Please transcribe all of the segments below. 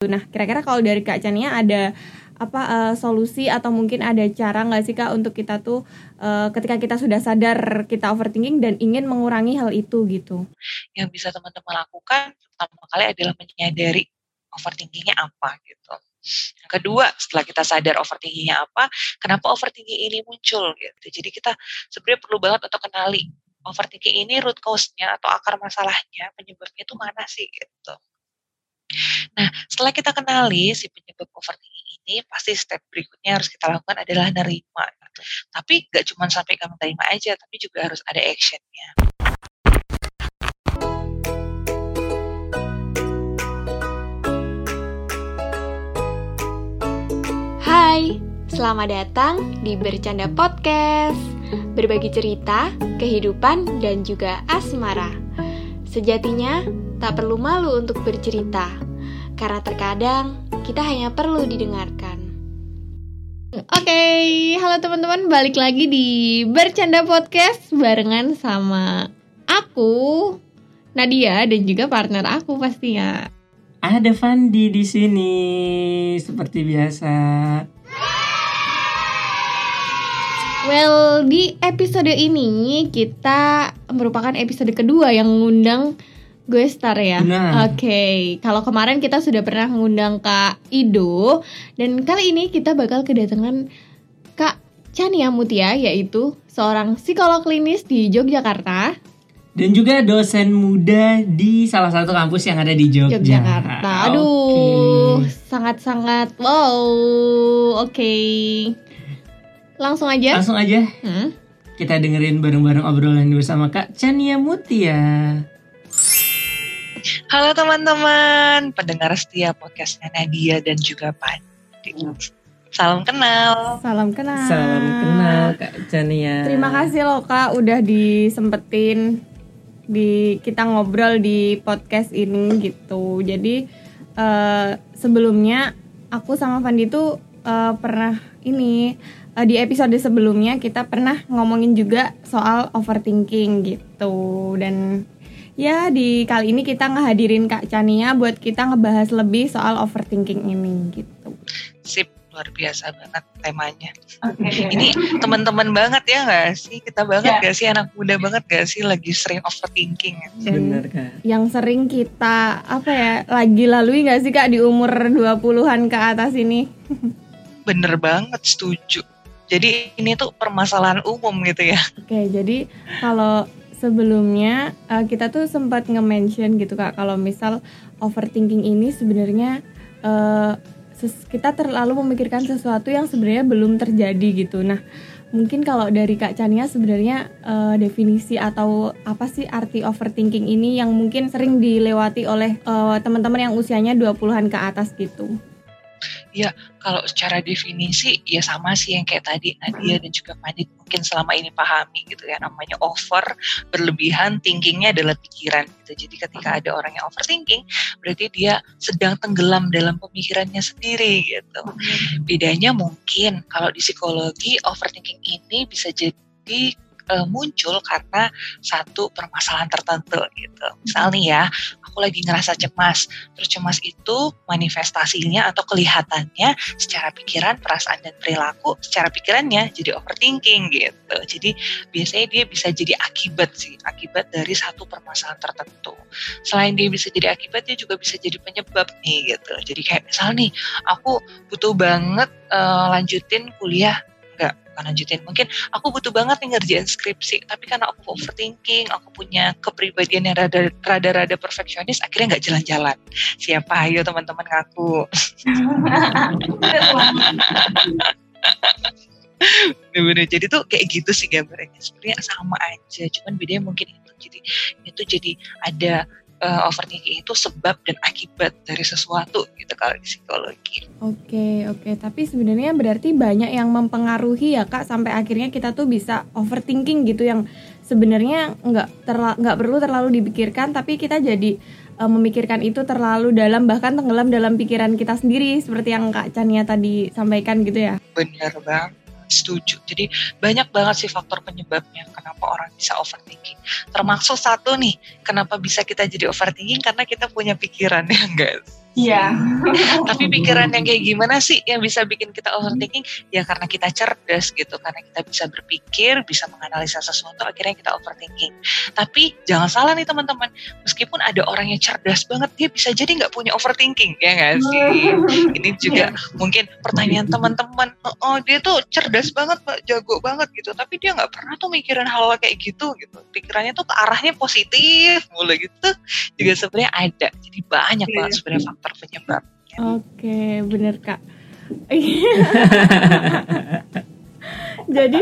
Nah, kira-kira kalau dari Kak Chania ada apa uh, solusi atau mungkin ada cara nggak sih kak untuk kita tuh uh, ketika kita sudah sadar kita overthinking dan ingin mengurangi hal itu gitu? Yang bisa teman-teman lakukan pertama kali adalah menyadari overthinkingnya apa gitu. Yang kedua, setelah kita sadar overthinkingnya apa, kenapa overthinking ini muncul gitu. Jadi kita sebenarnya perlu banget untuk kenali overthinking ini root cause-nya atau akar masalahnya, penyebabnya itu mana sih gitu. Nah, setelah kita kenali si penyebab overthinking ini, pasti step berikutnya harus kita lakukan adalah nerima. Tapi gak cuma sampai kamu terima aja, tapi juga harus ada actionnya. Hai, selamat datang di Bercanda Podcast. Berbagi cerita, kehidupan, dan juga asmara. Sejatinya, tak perlu malu untuk bercerita, karena terkadang kita hanya perlu didengarkan. Oke, okay, halo teman-teman, balik lagi di Bercanda Podcast barengan sama aku, Nadia, dan juga partner aku pastinya. Ada Fandi di sini, seperti biasa. Well, di episode ini kita merupakan episode kedua yang mengundang gue star ya. Oke, okay. kalau kemarin kita sudah pernah mengundang Kak Ido dan kali ini kita bakal kedatangan Kak Chania Mutia yaitu seorang psikolog klinis di Yogyakarta dan juga dosen muda di salah satu kampus yang ada di Jogja. Yogyakarta. Aduh, sangat-sangat okay. wow. Oke. Okay. Langsung aja. Langsung aja. Hmm? Kita dengerin bareng-bareng obrolan bersama Kak Chania Mutia. Halo teman-teman, pendengar setia podcastnya Nadia dan juga Pandi. Salam kenal. Salam kenal. Salam kenal Kak Chania. Terima kasih loh Kak udah disempetin di kita ngobrol di podcast ini gitu. Jadi uh, sebelumnya aku sama Pandi tuh uh, pernah ini uh, di episode sebelumnya kita pernah ngomongin juga soal overthinking gitu dan ya di kali ini kita ngehadirin Kak Chania buat kita ngebahas lebih soal overthinking ini gitu. Sip luar biasa banget temanya. Okay. Ini teman-teman banget ya nggak sih? Kita banget yeah. gak sih anak muda banget gak sih lagi sering overthinking? Bener kan? Yang sering kita apa ya lagi lalui gak sih Kak di umur 20-an ke atas ini? Bener banget setuju jadi ini tuh permasalahan umum gitu ya. Oke, jadi kalau sebelumnya uh, kita tuh sempat nge-mention gitu Kak kalau misal overthinking ini sebenarnya uh, kita terlalu memikirkan sesuatu yang sebenarnya belum terjadi gitu. Nah, mungkin kalau dari Kak Chania sebenarnya uh, definisi atau apa sih arti overthinking ini yang mungkin sering dilewati oleh uh, teman-teman yang usianya 20-an ke atas gitu. Ya, kalau secara definisi ya sama sih yang kayak tadi Nadia dan juga Pandit mungkin selama ini pahami gitu ya namanya over berlebihan thinkingnya adalah pikiran gitu. Jadi ketika ada orang yang overthinking berarti dia sedang tenggelam dalam pemikirannya sendiri gitu. Bedanya mungkin kalau di psikologi overthinking ini bisa jadi uh, muncul karena satu permasalahan tertentu gitu. Misal nih ya, aku lagi ngerasa cemas. Terus cemas itu manifestasinya atau kelihatannya secara pikiran, perasaan dan perilaku secara pikirannya jadi overthinking gitu. Jadi biasanya dia bisa jadi akibat sih, akibat dari satu permasalahan tertentu. Selain dia bisa jadi akibat, dia juga bisa jadi penyebab nih gitu. Jadi kayak misal nih, aku butuh banget uh, lanjutin kuliah akan lanjutin. Mungkin aku butuh banget nih ngerjain skripsi tapi karena aku overthinking aku punya kepribadian yang rada rada rada perfeksionis akhirnya nggak jalan-jalan. Siapa? Ayo teman-teman ngaku. Bener-bener jadi tuh kayak gitu sih gambarnya. Sebenarnya sama aja cuman bedanya mungkin itu. Jadi itu jadi ada uh, overthinking itu sebab dan akibat dari sesuatu gitu kalau di psikologi. Oke oke tapi sebenarnya berarti banyak yang mempengaruhi ya kak sampai akhirnya kita tuh bisa overthinking gitu yang sebenarnya nggak nggak perlu terlalu dipikirkan tapi kita jadi uh, memikirkan itu terlalu dalam bahkan tenggelam dalam pikiran kita sendiri seperti yang kak Chania tadi sampaikan gitu ya. Benar banget setuju. Jadi banyak banget sih faktor penyebabnya kenapa orang bisa overthinking. Termasuk satu nih, kenapa bisa kita jadi overthinking karena kita punya pikiran ya enggak? Iya. Tapi pikiran yang kayak gimana sih yang bisa bikin kita overthinking? Ya karena kita cerdas gitu, karena kita bisa berpikir, bisa menganalisa sesuatu, akhirnya kita overthinking. Tapi jangan salah nih teman-teman, meskipun ada orang yang cerdas banget, dia bisa jadi nggak punya overthinking, ya nggak sih? Ini juga mungkin pertanyaan teman-teman, oh dia tuh cerdas banget, jago banget gitu, tapi dia nggak pernah tuh mikirin hal kayak gitu gitu. Pikirannya tuh ke arahnya positif, mulai gitu. Juga sebenarnya ada, jadi banyak banget sebenarnya faktor penyebab. Oke, bener kak. Jadi,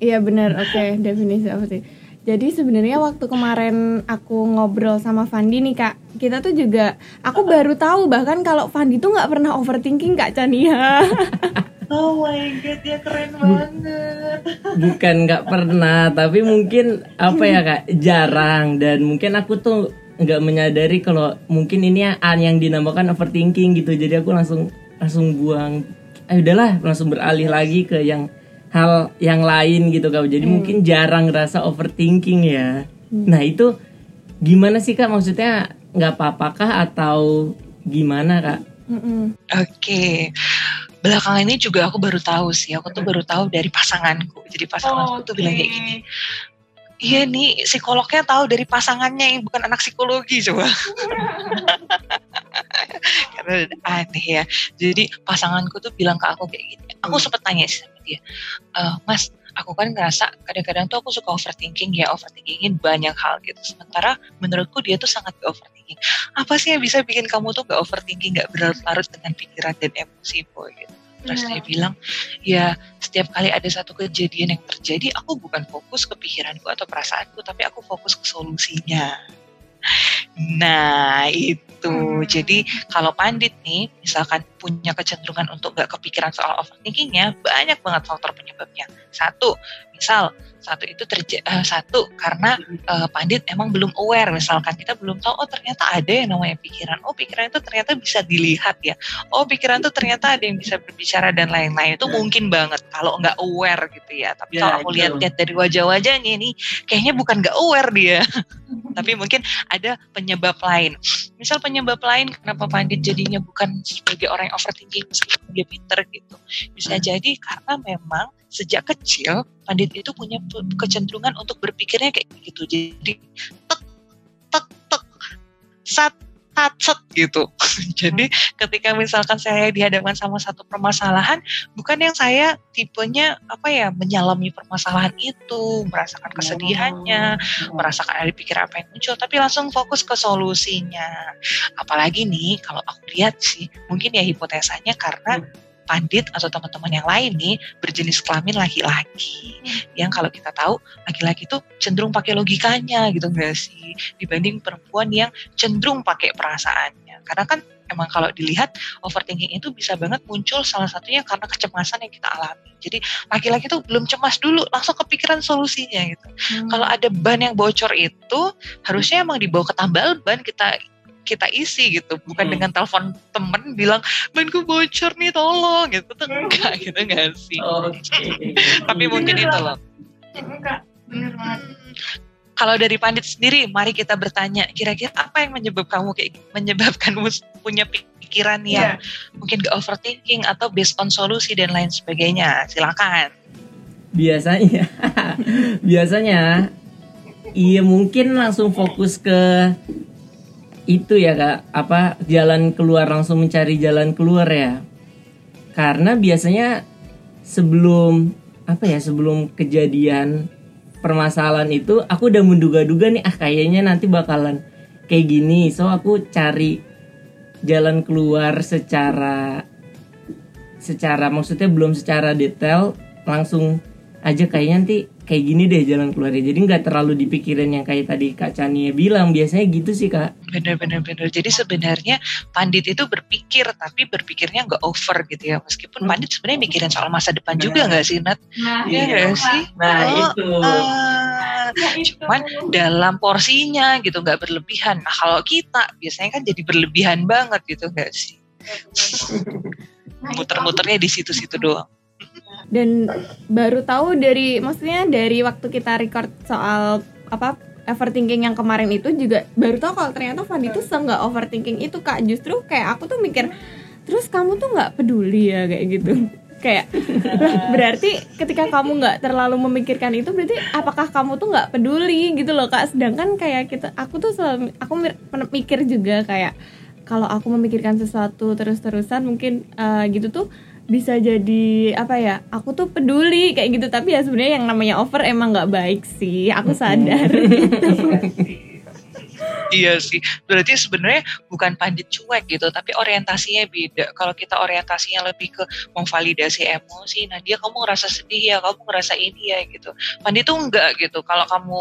iya bener. Oke, definisi apa sih? Jadi sebenarnya waktu kemarin aku ngobrol sama Fandi nih kak, kita tuh juga, aku baru tahu bahkan kalau Fandi tuh nggak pernah overthinking kak Chania. Oh my god, dia keren banget. Bukan nggak pernah, tapi mungkin apa ya kak, jarang dan mungkin aku tuh nggak menyadari kalau mungkin ini yang dinamakan overthinking gitu jadi aku langsung langsung buang eh udahlah langsung beralih lagi ke yang hal yang lain gitu kak jadi hmm. mungkin jarang rasa overthinking ya hmm. nah itu gimana sih kak maksudnya nggak apa-apakah atau gimana kak hmm. oke okay belakangan ini juga aku baru tahu sih aku tuh baru tahu dari pasanganku jadi pasanganku oh, okay. tuh bilang kayak gini Iya nih psikolognya tahu dari pasangannya yang bukan anak psikologi coba. Karena aneh ya. Jadi pasanganku tuh bilang ke aku kayak gini. Aku hmm. sempet tanya sih sama dia, e, Mas, aku kan ngerasa kadang-kadang tuh aku suka overthinking ya, overthinkingin banyak hal gitu. Sementara menurutku dia tuh sangat overthinking. Apa sih yang bisa bikin kamu tuh gak overthinking, gak berlarut-larut dengan pikiran dan emosi boy gitu. Terus dia bilang, ya setiap kali ada satu kejadian yang terjadi, aku bukan fokus ke pikiranku atau perasaanku, tapi aku fokus ke solusinya. Nah itu, hmm. jadi kalau pandit nih, misalkan punya kecenderungan untuk gak kepikiran soal overthinkingnya, banyak banget faktor penyebabnya. Satu, misal satu itu terjadi uh, satu karena uh, pandit emang belum aware. Misalkan kita belum tahu oh ternyata ada yang namanya pikiran. Oh pikiran itu ternyata bisa dilihat ya. Oh pikiran itu ternyata ada yang bisa berbicara dan lain-lain. Itu mungkin banget kalau nggak aware gitu ya. Tapi ya, kalau aku lihat-lihat dari wajah-wajahnya ini kayaknya bukan nggak aware dia. Tapi mungkin ada penyebab lain. Misal penyebab lain kenapa pandit jadinya bukan sebagai orang yang overthinking meskipun dia pinter gitu. Bisa jadi karena memang sejak kecil pandit itu punya kecenderungan untuk berpikirnya kayak gitu jadi tek tek tek sat set gitu. Jadi ketika misalkan saya dihadapkan sama satu permasalahan, bukan yang saya tipenya apa ya menyalami permasalahan itu, merasakan kesedihannya, oh. merasakan ada pikir apa yang muncul, tapi langsung fokus ke solusinya. Apalagi nih kalau aku lihat sih, mungkin ya hipotesanya karena hmm pandit atau teman-teman yang lain nih berjenis kelamin laki-laki hmm. yang kalau kita tahu laki-laki itu cenderung pakai logikanya gitu enggak sih dibanding perempuan yang cenderung pakai perasaannya karena kan emang kalau dilihat overthinking itu bisa banget muncul salah satunya karena kecemasan yang kita alami. Jadi laki-laki itu belum cemas dulu, langsung kepikiran solusinya gitu. Hmm. Kalau ada ban yang bocor itu harusnya emang dibawa ke tambal ban kita kita isi gitu. Bukan hmm. dengan telepon temen bilang mainku bocor nih tolong gitu. Tuh hmm. enggak gitu enggak sih. Okay. tapi mungkin itu loh enggak. Bener banget. Kalau dari pandit sendiri mari kita bertanya kira-kira apa yang menyebab kamu kayak menyebabkanmu punya pikiran yang yeah. mungkin gak overthinking atau based on solusi dan lain sebagainya? Silakan. Biasanya biasanya iya mungkin langsung fokus ke itu ya kak. Apa jalan keluar langsung mencari jalan keluar ya. Karena biasanya sebelum apa ya sebelum kejadian permasalahan itu aku udah menduga-duga nih ah kayaknya nanti bakalan kayak gini. So aku cari jalan keluar secara secara maksudnya belum secara detail langsung aja kayaknya nanti kayak gini deh jalan keluarnya. Jadi nggak terlalu dipikirin yang kayak tadi kak Chania bilang. Biasanya gitu sih kak. Bener-bener bener jadi sebenarnya pandit itu berpikir tapi berpikirnya nggak over gitu ya. Meskipun hmm. pandit sebenarnya mikirin soal masa depan juga nggak sih Nat? Nah, ya iya, sih? Nah oh, itu. uh, cuman dalam porsinya gitu nggak berlebihan. Nah kalau kita biasanya kan jadi berlebihan banget gitu nggak sih? Muter-muternya di situ-situ doang dan baru tahu dari maksudnya dari waktu kita record soal apa overthinking yang kemarin itu juga baru tau kalau ternyata Fandi tuh nggak overthinking itu kak. Justru kayak aku tuh mikir terus kamu tuh nggak peduli ya? Kayak gitu. Kayak berarti ketika kamu nggak terlalu memikirkan itu berarti apakah kamu tuh nggak peduli gitu loh kak? Sedangkan kayak kita aku tuh selalu aku mikir juga kayak kalau aku memikirkan sesuatu terus-terusan mungkin uh, gitu tuh bisa jadi apa ya aku tuh peduli kayak gitu. Tapi ya sebenarnya yang namanya over emang nggak baik sih. Aku sadar. Iya sih. Berarti sebenarnya bukan pandit cuek gitu tapi orientasinya beda. Kalau kita orientasinya lebih ke memvalidasi emosi nah dia kamu ngerasa sedih ya kamu ngerasa ini ya gitu. Pandit tuh enggak gitu. Kalau kamu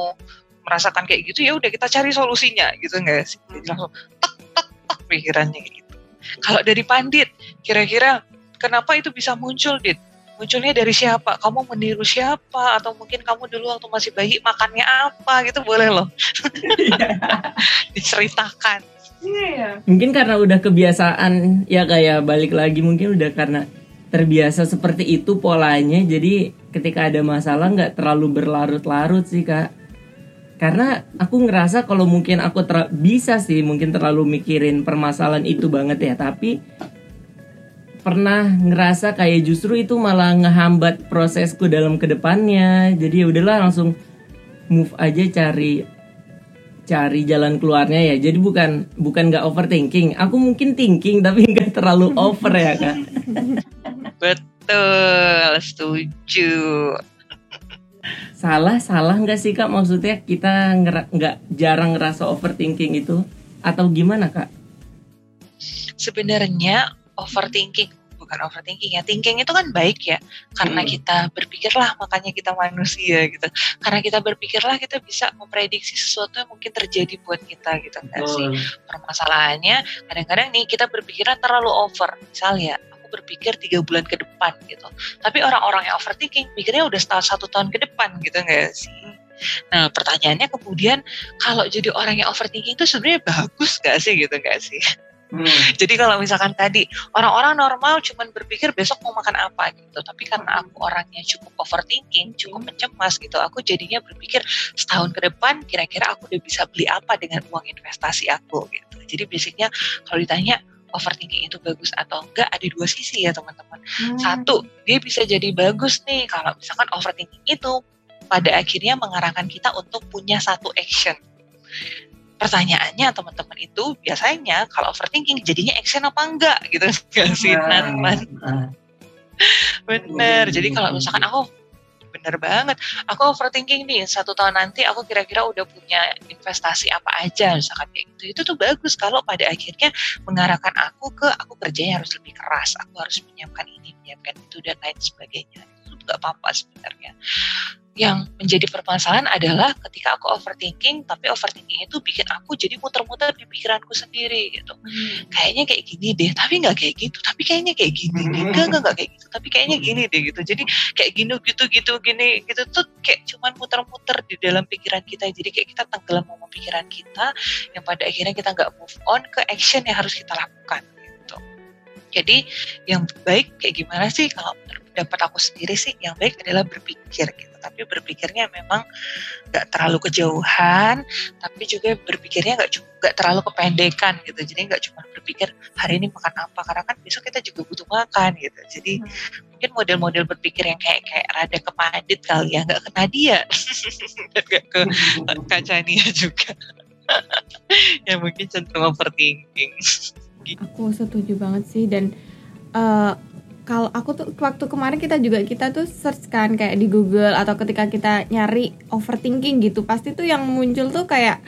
merasakan kayak gitu ya udah kita cari solusinya gitu enggak sih? Jadi langsung tek tek tek pikirannya gitu. Kalau dari pandit kira-kira kenapa itu bisa muncul, Dit? Munculnya dari siapa? Kamu meniru siapa? Atau mungkin kamu dulu waktu masih bayi makannya apa gitu boleh loh. Diceritakan. Iya. Mungkin karena udah kebiasaan ya kayak balik lagi mungkin udah karena terbiasa seperti itu polanya jadi ketika ada masalah nggak terlalu berlarut-larut sih kak karena aku ngerasa kalau mungkin aku bisa sih mungkin terlalu mikirin permasalahan itu banget ya tapi pernah ngerasa kayak justru itu malah ngehambat prosesku dalam ke depannya. Jadi ya udahlah langsung move aja cari cari jalan keluarnya ya. Jadi bukan bukan nggak overthinking. Aku mungkin thinking tapi nggak terlalu over ya kak. Betul setuju. Salah salah nggak sih kak? Maksudnya kita nggak jarang ngerasa overthinking itu? Atau gimana kak? Sebenarnya overthinking. Bukan overthinking ya thinking itu kan baik ya. Karena hmm. kita berpikirlah makanya kita manusia gitu. Karena kita berpikirlah kita bisa memprediksi sesuatu yang mungkin terjadi buat kita gitu kan oh. sih permasalahannya kadang-kadang nih kita berpikirnya terlalu over. Misalnya aku berpikir tiga bulan ke depan gitu. Tapi orang-orang yang overthinking pikirnya udah setahun satu tahun ke depan gitu nggak sih? Nah pertanyaannya kemudian kalau jadi orang yang overthinking itu sebenarnya bagus gak sih gitu gak sih? Hmm. Jadi kalau misalkan tadi orang-orang normal cuman berpikir besok mau makan apa gitu, tapi karena aku orangnya cukup overthinking, cukup hmm. mencemas gitu, aku jadinya berpikir setahun ke depan kira-kira aku udah bisa beli apa dengan uang investasi aku gitu. Jadi basicnya kalau ditanya overthinking itu bagus atau enggak ada dua sisi ya teman-teman. Hmm. Satu, dia bisa jadi bagus nih kalau misalkan overthinking itu pada akhirnya mengarahkan kita untuk punya satu action pertanyaannya teman-teman itu biasanya kalau overthinking jadinya action apa enggak gitu kan sih teman bener jadi kalau misalkan aku bener banget. Aku overthinking nih satu tahun nanti aku kira-kira udah punya investasi apa aja misalkan kayak gitu. Itu tuh bagus kalau pada akhirnya mengarahkan aku ke aku kerjanya harus lebih keras aku harus menyiapkan ini menyiapkan itu dan lain sebagainya nggak apa-apa sebenarnya. Yang menjadi permasalahan adalah ketika aku overthinking tapi overthinking itu bikin aku jadi muter-muter di pikiranku sendiri gitu. Hmm. kayaknya kayak gini deh tapi nggak kayak gitu tapi kayaknya kayak gini deh. Hmm. enggak enggak kayak gitu tapi kayaknya gini deh gitu. Jadi kayak gini gitu gitu gini gitu tuh kayak cuman muter-muter di dalam pikiran kita. Jadi kayak kita tenggelam sama pikiran kita yang pada akhirnya kita nggak move on ke action yang harus kita lakukan jadi yang baik kayak gimana sih? Kalau dapat aku sendiri sih yang baik adalah berpikir gitu. Tapi berpikirnya memang nggak terlalu kejauhan tapi juga berpikirnya nggak nggak terlalu kependekan gitu. Jadi nggak cuma berpikir hari ini makan apa karena kan besok kita juga butuh makan gitu. Jadi hmm. mungkin model-model berpikir yang kayak kayak rada kepadit kali ya nggak ke Nadia dan nggak ke kaca Nia juga. Yang mungkin cenderung overthinking aku setuju banget sih dan uh, kalau aku tuh waktu kemarin kita juga kita tuh search kan kayak di Google atau ketika kita nyari overthinking gitu pasti tuh yang muncul tuh kayak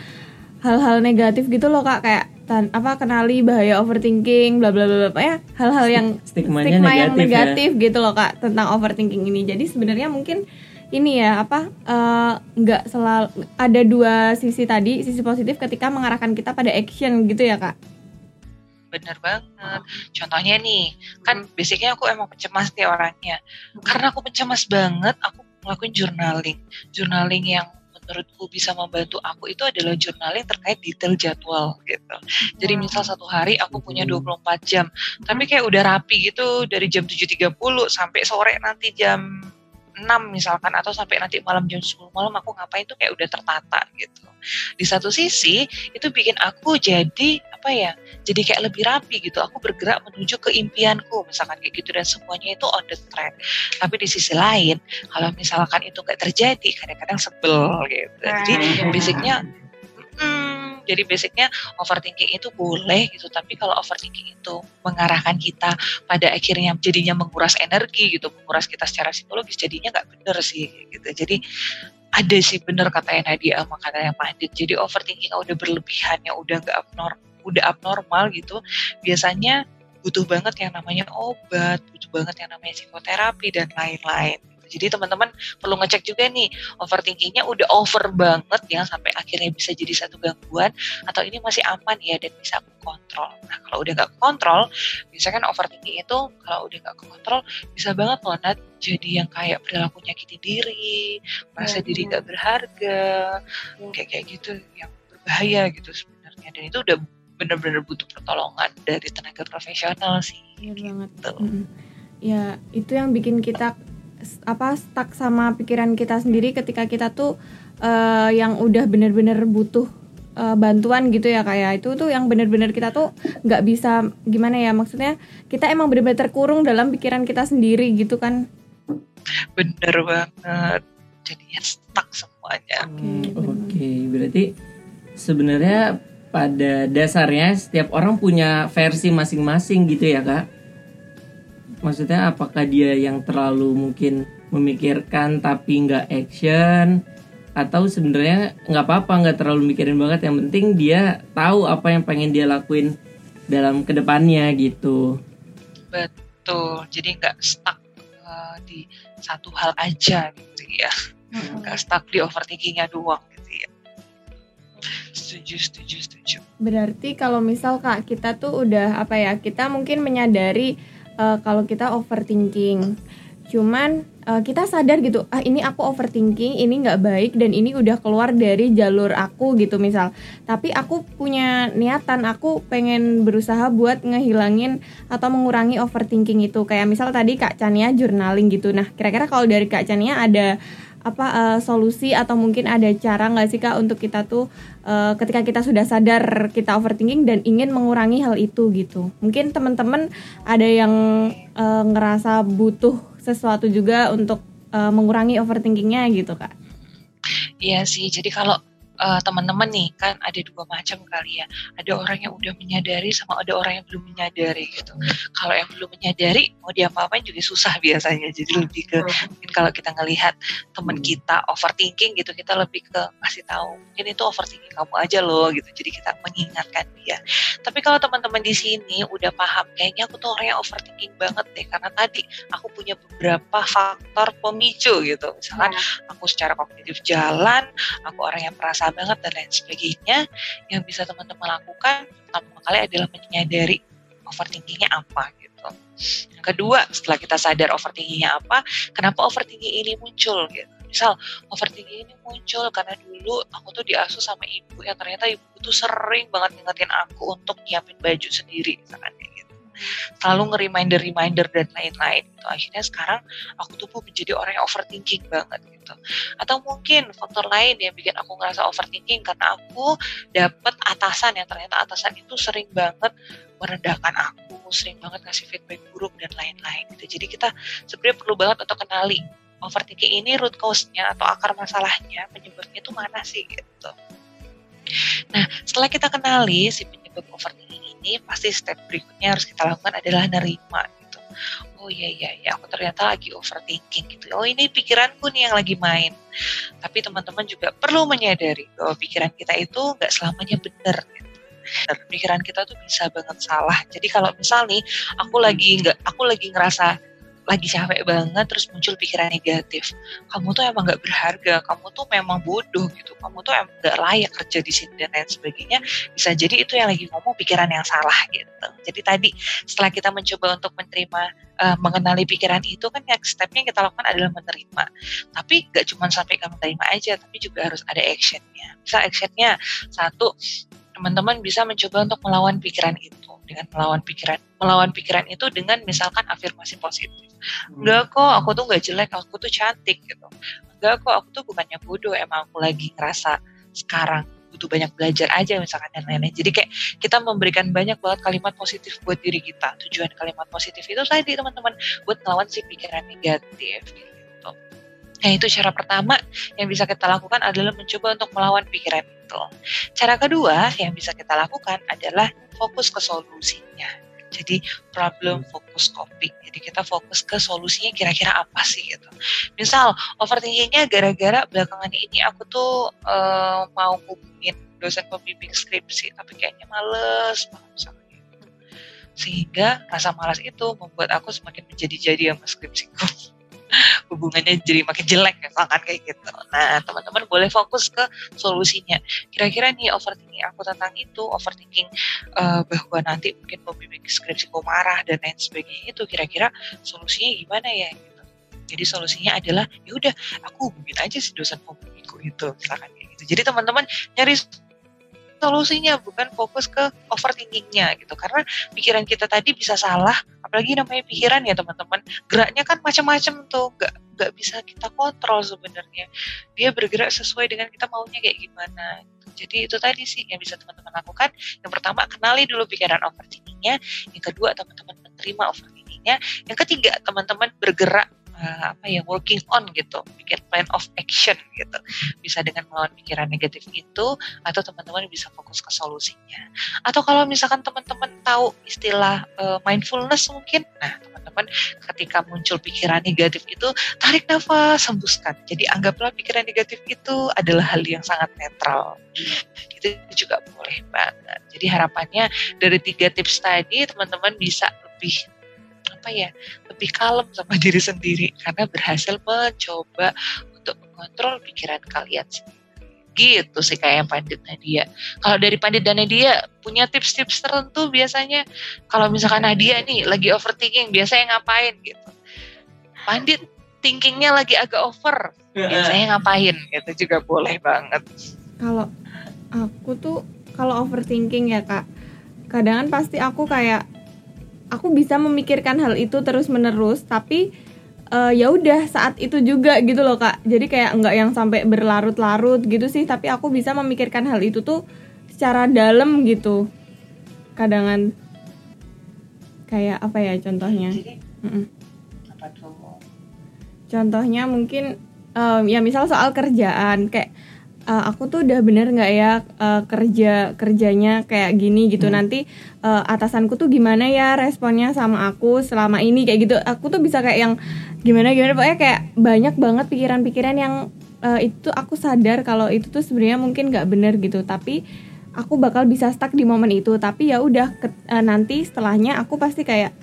hal-hal negatif gitu loh kak. Kayak tan apa kenali bahaya overthinking bla bla bla bla. Ya hal-hal yang stigma yang negatif ya. gitu loh kak tentang overthinking ini. Jadi sebenarnya mungkin ini ya apa eh, nggak uh, selalu ada dua sisi tadi sisi positif ketika mengarahkan kita pada action gitu ya kak bener banget. Contohnya nih, kan hmm. basicnya aku emang pencemas nih orangnya. Hmm. Karena aku pencemas banget, aku ngelakuin journaling. Journaling yang menurutku bisa membantu aku itu adalah journaling terkait detail jadwal gitu. Jadi misal satu hari aku punya 24 jam, tapi kayak udah rapi gitu dari jam 7.30 sampai sore nanti jam 6 6 misalkan atau sampai nanti malam jam 10 malam aku ngapain tuh kayak udah tertata gitu. Di satu sisi itu bikin aku jadi apa ya? Jadi kayak lebih rapi gitu. Aku bergerak menuju ke impianku misalkan kayak gitu dan semuanya itu on the track. Tapi di sisi lain kalau misalkan itu nggak terjadi kadang-kadang sebel gitu. Jadi Nah, basicnya Hmm, jadi basicnya overthinking itu boleh gitu, tapi kalau overthinking itu mengarahkan kita pada akhirnya jadinya menguras energi gitu, menguras kita secara psikologis, jadinya nggak bener sih gitu. Jadi ada sih bener katanya Nadia sama katanya Pandit. Jadi overthinking udah berlebihan ya, udah nggak abnormal, udah abnormal gitu. Biasanya butuh banget yang namanya obat, butuh banget yang namanya psikoterapi dan lain-lain. Jadi teman-teman perlu ngecek juga nih overthinkingnya udah over banget ya sampai akhirnya bisa jadi satu gangguan atau ini masih aman ya dan bisa aku kontrol. Nah kalau udah nggak kontrol, biasanya kan overthinking itu kalau udah nggak kontrol bisa banget loh Nat jadi yang kayak perilaku nyakitin diri, merasa diri nggak berharga, kayak kayak gitu yang berbahaya gitu sebenarnya dan itu udah bener-bener butuh pertolongan dari tenaga profesional sih. Banget. Gitu. Mm-mm. Ya, itu yang bikin kita apa stuck sama pikiran kita sendiri ketika kita tuh eh, yang udah bener-bener butuh eh, bantuan gitu ya kayak itu tuh yang bener-bener kita tuh nggak bisa gimana ya maksudnya kita emang bener-bener terkurung dalam pikiran kita sendiri gitu kan Bener banget. Jadinya stuck semuanya. Hmm, Oke, Oke, berarti sebenarnya pada dasarnya setiap orang punya versi masing-masing gitu ya kak. Maksudnya apakah dia yang terlalu mungkin memikirkan tapi nggak action atau sebenarnya nggak apa-apa nggak terlalu mikirin banget yang penting dia tahu apa yang pengen dia lakuin dalam ke depannya gitu. Betul. Jadi nggak stuck uh, di satu hal aja gitu ya. Nggak stuck di overthinkingnya doang. Setuju, setuju, setuju. Berarti kalau misal kak kita tuh udah apa ya kita mungkin menyadari eh, kalau kita overthinking, cuman eh, kita sadar gitu ah ini aku overthinking ini nggak baik dan ini udah keluar dari jalur aku gitu misal. Tapi aku punya niatan aku pengen berusaha buat ngehilangin atau mengurangi overthinking itu kayak misal tadi kak Chania journaling gitu. Nah kira-kira kalau dari kak Chania ada apa eh, solusi atau mungkin ada cara nggak sih kak untuk kita tuh eh, ketika kita sudah sadar kita overthinking dan ingin mengurangi hal itu gitu mungkin teman-teman ada yang eh, ngerasa butuh sesuatu juga untuk eh, mengurangi overthinkingnya gitu kak Iya sih. Jadi kalau uh, teman-teman nih kan ada dua macam kali ya. Ada orang yang udah menyadari sama ada orang yang belum menyadari gitu. Kalau yang belum menyadari mau diapa-apain juga susah biasanya. Jadi lebih ke mungkin kalau kita ngelihat teman kita overthinking gitu kita lebih ke kasih tahu mungkin itu overthinking kamu aja loh gitu. Jadi kita mengingatkan dia. Tapi kalau teman-teman di sini udah paham kayaknya aku tuh orangnya overthinking banget deh karena tadi aku punya beberapa faktor pemicu gitu. Misalkan aku secara kognitif jalan, aku orang yang perasa banget dan lain sebagainya. Yang bisa teman-teman lakukan pertama kali adalah menyadari overthinkingnya apa gitu. Yang kedua, setelah kita sadar overthinkingnya apa, kenapa overthinking ini muncul gitu. Misal overthinking ini muncul karena dulu aku tuh diasuh sama ibu yang ternyata ibu tuh sering banget ngingetin aku untuk nyiapin baju sendiri misalkan kayak Selalu nge-reminder-reminder dan lain-lain gitu. Akhirnya sekarang aku tuh menjadi orang yang overthinking banget gitu. Atau mungkin faktor lain yang bikin aku ngerasa overthinking karena aku dapat atasan yang ternyata atasan itu sering banget merendahkan aku, sering banget ngasih feedback buruk dan lain-lain gitu. Jadi kita sebenarnya perlu banget untuk kenali overthinking ini root cause-nya atau akar masalahnya, penyebabnya itu mana sih gitu. Nah, setelah kita kenali si overthinking ini, pasti step berikutnya harus kita lakukan adalah nerima gitu. Oh iya iya iya, aku ternyata lagi overthinking gitu. Oh ini pikiranku nih yang lagi main. Tapi teman-teman juga perlu menyadari bahwa pikiran kita itu nggak selamanya benar. Gitu. Dan pikiran kita tuh bisa banget salah. Jadi kalau misal nih, aku lagi nggak, aku lagi ngerasa lagi capek banget terus muncul pikiran negatif. Kamu tuh emang nggak berharga kamu tuh memang bodoh gitu. Kamu tuh emang nggak layak kerja di sini dan lain sebagainya. Bisa jadi itu yang lagi ngomong pikiran yang salah gitu. Jadi tadi setelah kita mencoba untuk menerima uh, mengenali pikiran itu kan next stepnya kita lakukan adalah menerima. Tapi nggak cuma sampai ke menerima aja tapi juga harus ada actionnya. Misal actionnya satu teman-teman bisa mencoba untuk melawan pikiran itu dengan melawan pikiran. Melawan pikiran itu dengan misalkan afirmasi positif. Enggak kok, aku tuh nggak jelek, aku tuh cantik gitu. Enggak kok, aku tuh bukannya bodoh, emang aku lagi ngerasa sekarang butuh banyak belajar aja misalkan dan lain-lain. Jadi kayak kita memberikan banyak banget kalimat positif buat diri kita. Tujuan kalimat positif itu tadi teman-teman buat melawan si pikiran negatif gitu. Nah itu cara pertama yang bisa kita lakukan adalah mencoba untuk melawan pikiran itu. Cara kedua yang bisa kita lakukan adalah fokus ke solusinya. Jadi problem fokus coping. Jadi kita fokus ke solusinya kira-kira apa sih gitu. Misal overthinkingnya gara-gara belakangan ini aku tuh uh, mau hubungin dosen pembimbing skripsi tapi kayaknya males banget misalnya gitu. Sehingga rasa malas itu membuat aku semakin menjadi-jadi sama skripsiku hubungannya jadi makin jelek misalkan kayak gitu. Nah teman-teman boleh fokus ke solusinya. Kira-kira nih overthinking aku tentang itu, overthinking uh, bahwa nanti mungkin pembimbing skripsiku marah dan lain sebagainya itu kira-kira solusinya gimana ya? Gitu. Jadi solusinya adalah ya udah aku hubungin aja si dosen pembimbingku itu misalkan kayak gitu. Jadi teman-teman nyari solusinya bukan fokus ke overthinkingnya gitu. Karena pikiran kita tadi bisa salah apalagi namanya pikiran ya teman-teman. Geraknya kan macam-macam tuh gak gak bisa kita kontrol sebenarnya. Dia bergerak sesuai dengan kita maunya kayak gimana. Jadi itu tadi sih yang bisa teman-teman lakukan. Yang pertama kenali dulu pikiran overthinkingnya. Yang kedua teman-teman menerima overthinkingnya. Yang ketiga teman-teman bergerak uh, apa ya working on gitu, bikin plan of action gitu. Bisa dengan melawan pikiran negatif itu atau teman-teman bisa fokus ke solusinya. Atau kalau misalkan teman-teman tahu istilah uh, mindfulness mungkin, nah teman-teman ketika muncul pikiran negatif itu tarik nafas, hembuskan. Jadi anggaplah pikiran negatif itu adalah hal yang sangat netral. Itu juga boleh banget. Jadi harapannya dari tiga tips tadi teman-teman bisa lebih apa ya lebih kalem sama diri sendiri karena berhasil mencoba untuk mengontrol pikiran kalian gitu sih kayak Pandit Nadia. Kalau dari Pandit dan Nadia punya tips-tips tertentu biasanya kalau misalkan Nadia nih lagi overthinking biasanya ngapain gitu. Pandit thinkingnya lagi agak over biasanya ngapain gitu juga boleh banget. Kalau aku tuh kalau overthinking ya kak, kadang kan pasti aku kayak aku bisa memikirkan hal itu terus menerus tapi uh, ya udah saat itu juga gitu loh kak. Jadi kayak nggak yang sampai berlarut-larut gitu sih tapi aku bisa memikirkan hal itu tuh secara dalam gitu. Kadangan kayak apa ya contohnya? Contohnya mungkin um, ya misal soal kerjaan kayak uh, aku tuh udah bener nggak ya uh, kerja kerjanya kayak gini gitu. Hmm. nanti uh, atasanku tuh gimana ya responnya sama aku selama ini kayak gitu. Aku tuh bisa kayak yang gimana gimana. Pokoknya kayak banyak banget pikiran-pikiran yang uh, itu aku sadar kalau itu tuh sebenarnya mungkin nggak bener gitu. Tapi aku bakal bisa stuck di momen itu. Tapi ya udah uh, nanti setelahnya aku pasti kayak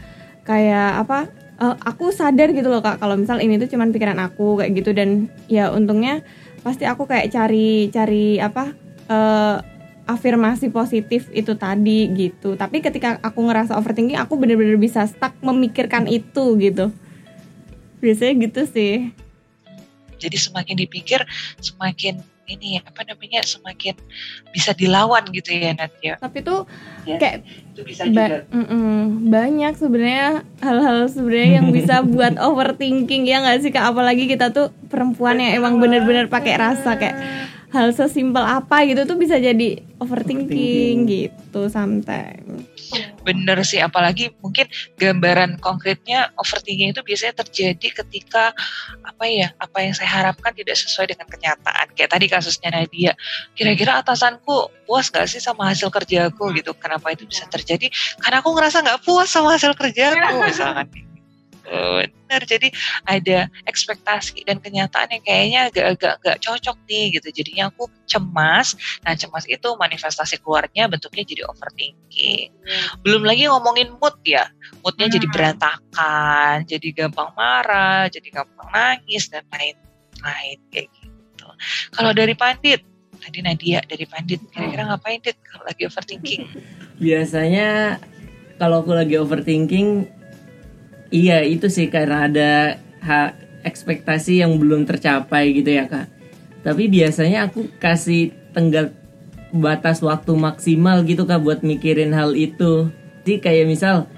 kayak apa uh, aku sadar gitu loh kak kalau misal ini tuh cuman pikiran aku kayak gitu. Dan ya untungnya pasti aku kayak cari cari apa uh, afirmasi positif itu tadi gitu. Tapi ketika aku ngerasa overthinking aku bener-bener bisa stuck memikirkan itu gitu. Biasanya gitu sih. Jadi semakin dipikir semakin ini apa namanya semakin bisa dilawan gitu ya Nadia. Tapi tuh ya, kayak itu bisa ba mm -mm, banyak sebenarnya hal-hal sebenarnya yang bisa buat overthinking ya nggak sih kak apalagi kita tuh perempuan yang emang bener-bener pakai rasa kayak hal sesimpel apa gitu tuh bisa jadi overthinking, overthinking. gitu sometimes. Bener sih, apalagi mungkin gambaran konkretnya overthinking itu biasanya terjadi ketika apa ya, apa yang saya harapkan tidak sesuai dengan kenyataan. Kayak tadi kasusnya Nadia, kira-kira atasanku puas gak sih sama hasil kerjaku gitu? Kenapa itu bisa terjadi? Karena aku ngerasa nggak puas sama hasil kerjaku misalkan benar jadi ada ekspektasi dan kenyataan yang kayaknya agak-agak gak cocok nih gitu. Jadinya aku cemas. Nah cemas itu manifestasi keluarnya bentuknya jadi overthinking. Belum lagi ngomongin mood ya. Moodnya jadi hmm. berantakan jadi gampang marah jadi gampang nangis dan lain-lain kayak gitu. Kalau dari pandit tadi Nadia dari Pandit kira-kira ngapain Dit kalau lagi overthinking? Biasanya kalau aku lagi overthinking Iya itu sih karena ada hak ekspektasi yang belum tercapai gitu ya kak. Tapi biasanya aku kasih tenggat batas waktu maksimal gitu kak buat mikirin hal itu. sih kayak misal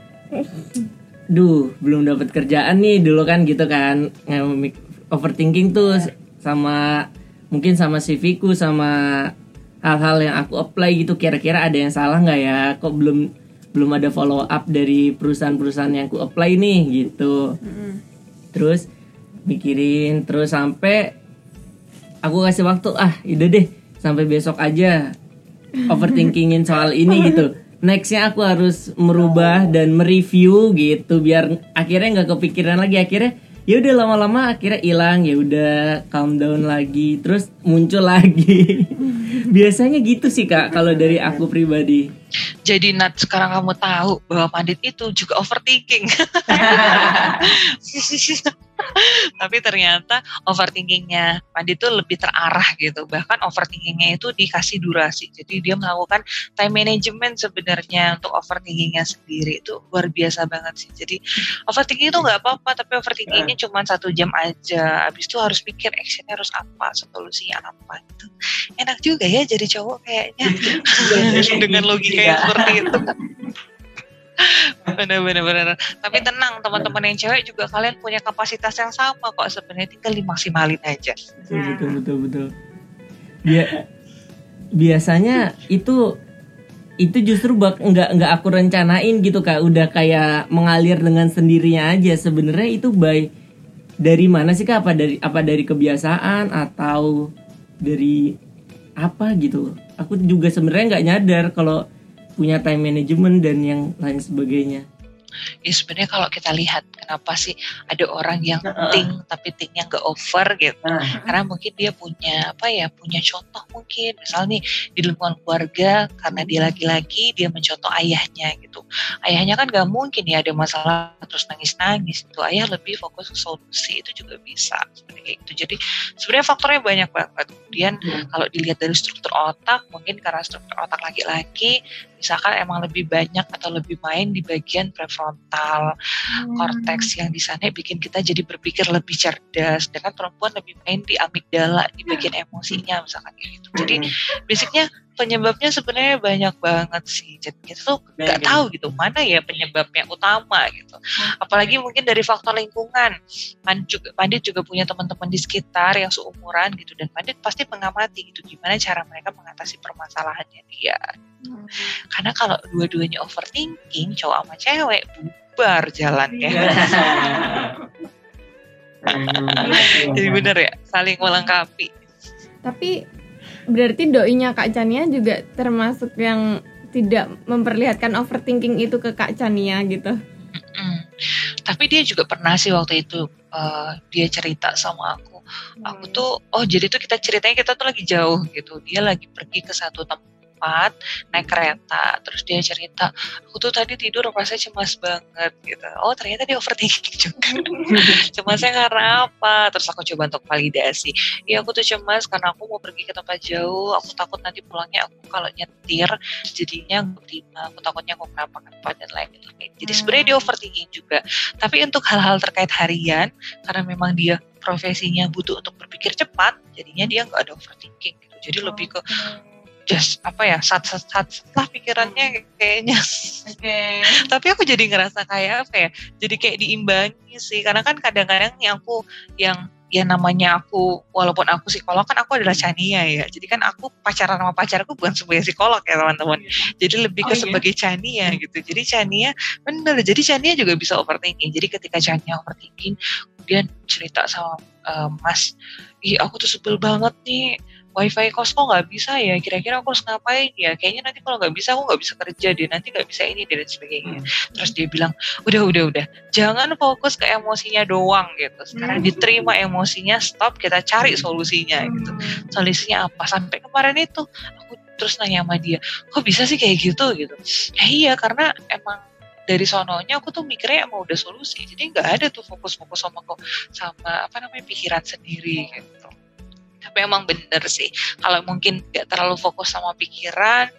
duh belum dapat kerjaan nih dulu kan gitu kan overthinking tuh sama mungkin sama CV ku sama hal-hal yang aku apply gitu kira-kira ada yang salah nggak ya kok belum belum ada follow up dari perusahaan-perusahaan yang aku apply nih gitu. Terus mikirin terus sampai aku kasih waktu ah udah deh sampai besok aja overthinkingin soal ini gitu. Nextnya aku harus merubah dan mereview gitu biar akhirnya nggak kepikiran lagi. Akhirnya ya udah lama-lama akhirnya hilang ya udah calm down lagi terus muncul lagi. Biasanya gitu sih kak kalau dari aku pribadi Jadi Nat sekarang kamu tahu bahwa Pandit itu juga overthinking. Tapi ternyata overthinkingnya Pandit itu lebih terarah gitu. Bahkan overthinkingnya itu dikasih durasi. Jadi dia melakukan time management sebenarnya untuk overthinkingnya sendiri itu luar biasa banget sih. Jadi overthinking itu nggak apa-apa, tapi overthinkingnya cuma satu jam aja. Habis itu harus pikir actionnya harus apa, solusinya apa gitu. Enak juga ya jadi cowok kayaknya dengan logika yang seperti itu. Bener-bener bener. Tapi tenang teman-teman yang cewek juga kalian punya kapasitas yang sama kok. Sebenarnya tinggal dimaksimalin aja. betul betul betul betul. Bia- biasanya itu itu justru bak nggak nggak aku rencanain gitu kak. Udah kayak mengalir dengan sendirinya aja. Sebenarnya itu by dari mana sih kak? Apa dari apa dari kebiasaan atau dari apa gitu? Aku juga sebenarnya nggak nyadar kalau punya time management dan yang lain sebagainya Ya sebenarnya kalau kita lihat kenapa sih ada orang yang think tapi thinknya nggak over gitu. Karena mungkin dia punya apa ya punya contoh mungkin misal nih di lingkungan keluarga karena dia laki-laki dia mencontoh ayahnya gitu. Ayahnya kan nggak mungkin ya ada masalah terus nangis-nangis itu ayah lebih fokus ke solusi itu juga bisa seperti gitu. Jadi sebenarnya faktornya banyak banget. Kemudian kalau dilihat dari struktur otak mungkin karena struktur otak laki-laki misalkan emang lebih banyak atau lebih main di bagian prefrontal korteks yang di sana bikin kita jadi berpikir lebih cerdas. Dengan perempuan lebih main di amigdala di bagian emosinya misalkan kayak gitu. Jadi basicnya penyebabnya sebenarnya banyak banget sih. Jadi kita tuh nggak tahu gitu mana ya penyebabnya utama gitu. Apalagi mungkin dari faktor lingkungan. Pandit juga, Pandit juga punya teman-teman di sekitar yang seumuran gitu dan Pandit pasti mengamati gitu gimana cara mereka mengatasi permasalahannya dia karena kalau dua-duanya overthinking cowok sama cewek bubar jalan ya jadi bener ya saling melengkapi Tapi berarti doinya Kak Chania juga termasuk yang tidak memperlihatkan overthinking itu ke Kak Chania gitu. Mm. Tapi dia juga pernah sih waktu itu eh, dia cerita sama aku. Aku tuh oh jadi tuh kita ceritanya kita tuh lagi jauh gitu. Dia lagi pergi ke satu tempat naik kereta. Terus dia cerita, aku tuh tadi tidur rasanya cemas banget gitu. Oh ternyata dia overthinking juga. Cemasnya karena apa? Terus aku coba untuk validasi. Iya aku tuh cemas karena aku mau pergi ke tempat jauh. Aku takut nanti pulangnya aku kalau nyetir jadinya optimal. Aku takutnya aku kenapa-kenapa dan lain-lain. Jadi sebenarnya dia overthinking juga. Tapi untuk hal-hal terkait harian, karena memang dia profesinya butuh untuk berpikir cepat, jadinya dia nggak ada overthinking gitu. Jadi lebih ke just apa ya sat sat sat lah pikirannya kayaknya. Tapi aku jadi ngerasa kayak apa ya? Jadi kayak diimbangi sih. Karena kan kadang-kadang yang aku yang ya namanya aku walaupun aku psikolog kan aku adalah Chania ya jadi kan aku pacaran sama pacarku bukan sebagai psikolog ya teman-teman jadi lebih ke Oh, iya. sebagai Chania gitu jadi Chania bener jadi Chania juga bisa overthinking jadi ketika Chania overthinking kemudian cerita sama eh, Mas ih aku tuh sebel banget nih wifi kos kok nggak bisa ya? Kira-kira aku harus ngapain ya? Kayaknya nanti kalau nggak bisa aku nggak bisa kerja deh. Nanti nggak bisa ini deh, dan sebagainya. Terus dia bilang udah udah udah. Jangan fokus ke emosinya doang gitu. Sekarang diterima emosinya stop kita cari solusinya gitu. Solusinya apa? Sampai kemarin itu aku terus nanya sama dia kok bisa sih kayak gitu? Gitu. Ya iya karena emang dari sononya aku tuh mikirnya emang udah solusi. Jadi nggak ada tuh fokus-fokus sama kok sama apa namanya pikiran sendiri gitu tapi emang bener sih. Kalau mungkin nggak terlalu fokus sama pikiran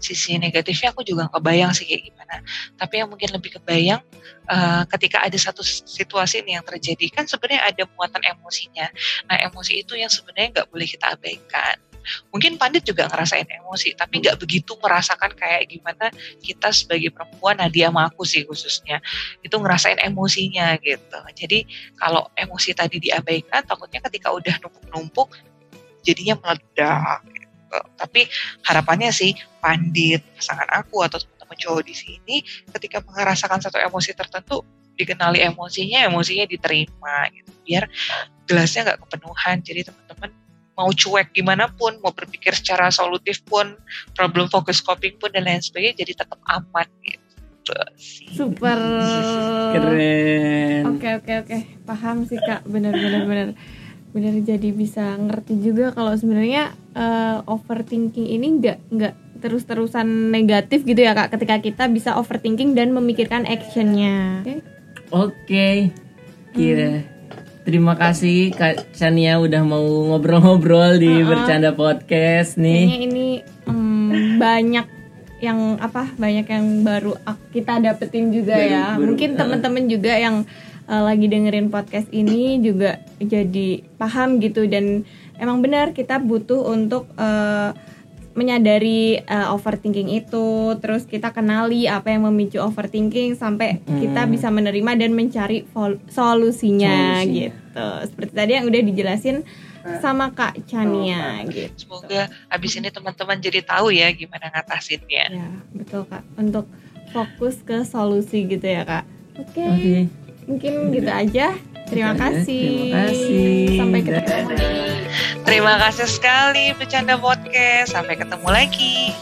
sisi negatifnya aku juga kebayang sih kayak gimana. Tapi yang mungkin lebih kebayang eh, ketika ada satu situasi nih yang terjadi kan sebenarnya ada muatan emosinya. Nah emosi itu yang sebenarnya nggak boleh kita abaikan. Mungkin Pandit juga ngerasain emosi, tapi nggak begitu merasakan kayak gimana kita sebagai perempuan, Nadia sama aku sih khususnya, itu ngerasain emosinya gitu. Jadi kalau emosi tadi diabaikan, takutnya ketika udah numpuk-numpuk, jadinya meledak. Gitu. Tapi harapannya sih Pandit, pasangan aku atau teman-teman cowok di sini, ketika merasakan satu emosi tertentu, dikenali emosinya, emosinya diterima gitu. Biar gelasnya nggak kepenuhan. Jadi teman-teman mau cuek gimana pun, mau berpikir secara solutif pun, problem focus coping pun dan lain sebagainya jadi tetap aman gitu. Super. Keren. Oke oke oke, paham sih kak, bener bener bener bener jadi bisa ngerti juga kalau sebenarnya uh, overthinking ini nggak nggak terus-terusan negatif gitu ya kak ketika kita bisa overthinking dan memikirkan actionnya. Oke. Okay? Oke. Okay. Kira. Hmm. Terima kasih Kak Chania udah mau ngobrol-ngobrol di uh -uh. Bercanda Podcast nih. Kayaknya ini um, banyak yang apa? Banyak yang baru kita dapetin juga baru, ya. Baru, Mungkin teman-teman juga yang uh, lagi dengerin podcast ini juga jadi paham gitu dan emang benar kita butuh untuk uh, menyadari uh, overthinking itu, terus kita kenali apa yang memicu overthinking sampai hmm. kita bisa menerima dan mencari solusinya Solusi. gitu. Seperti tadi yang udah dijelasin sama Kak Chania gitu. Semoga abis ini teman-teman jadi tahu ya gimana ngatasinnya. Ya, betul Kak. Untuk fokus ke solusi gitu ya Kak. Oke. Okay. Okay. Mungkin gitu aja. Terima kasih. Terima kasih. Sampai ketemu Terima kasih sekali bercanda podcast. Sampai ketemu lagi.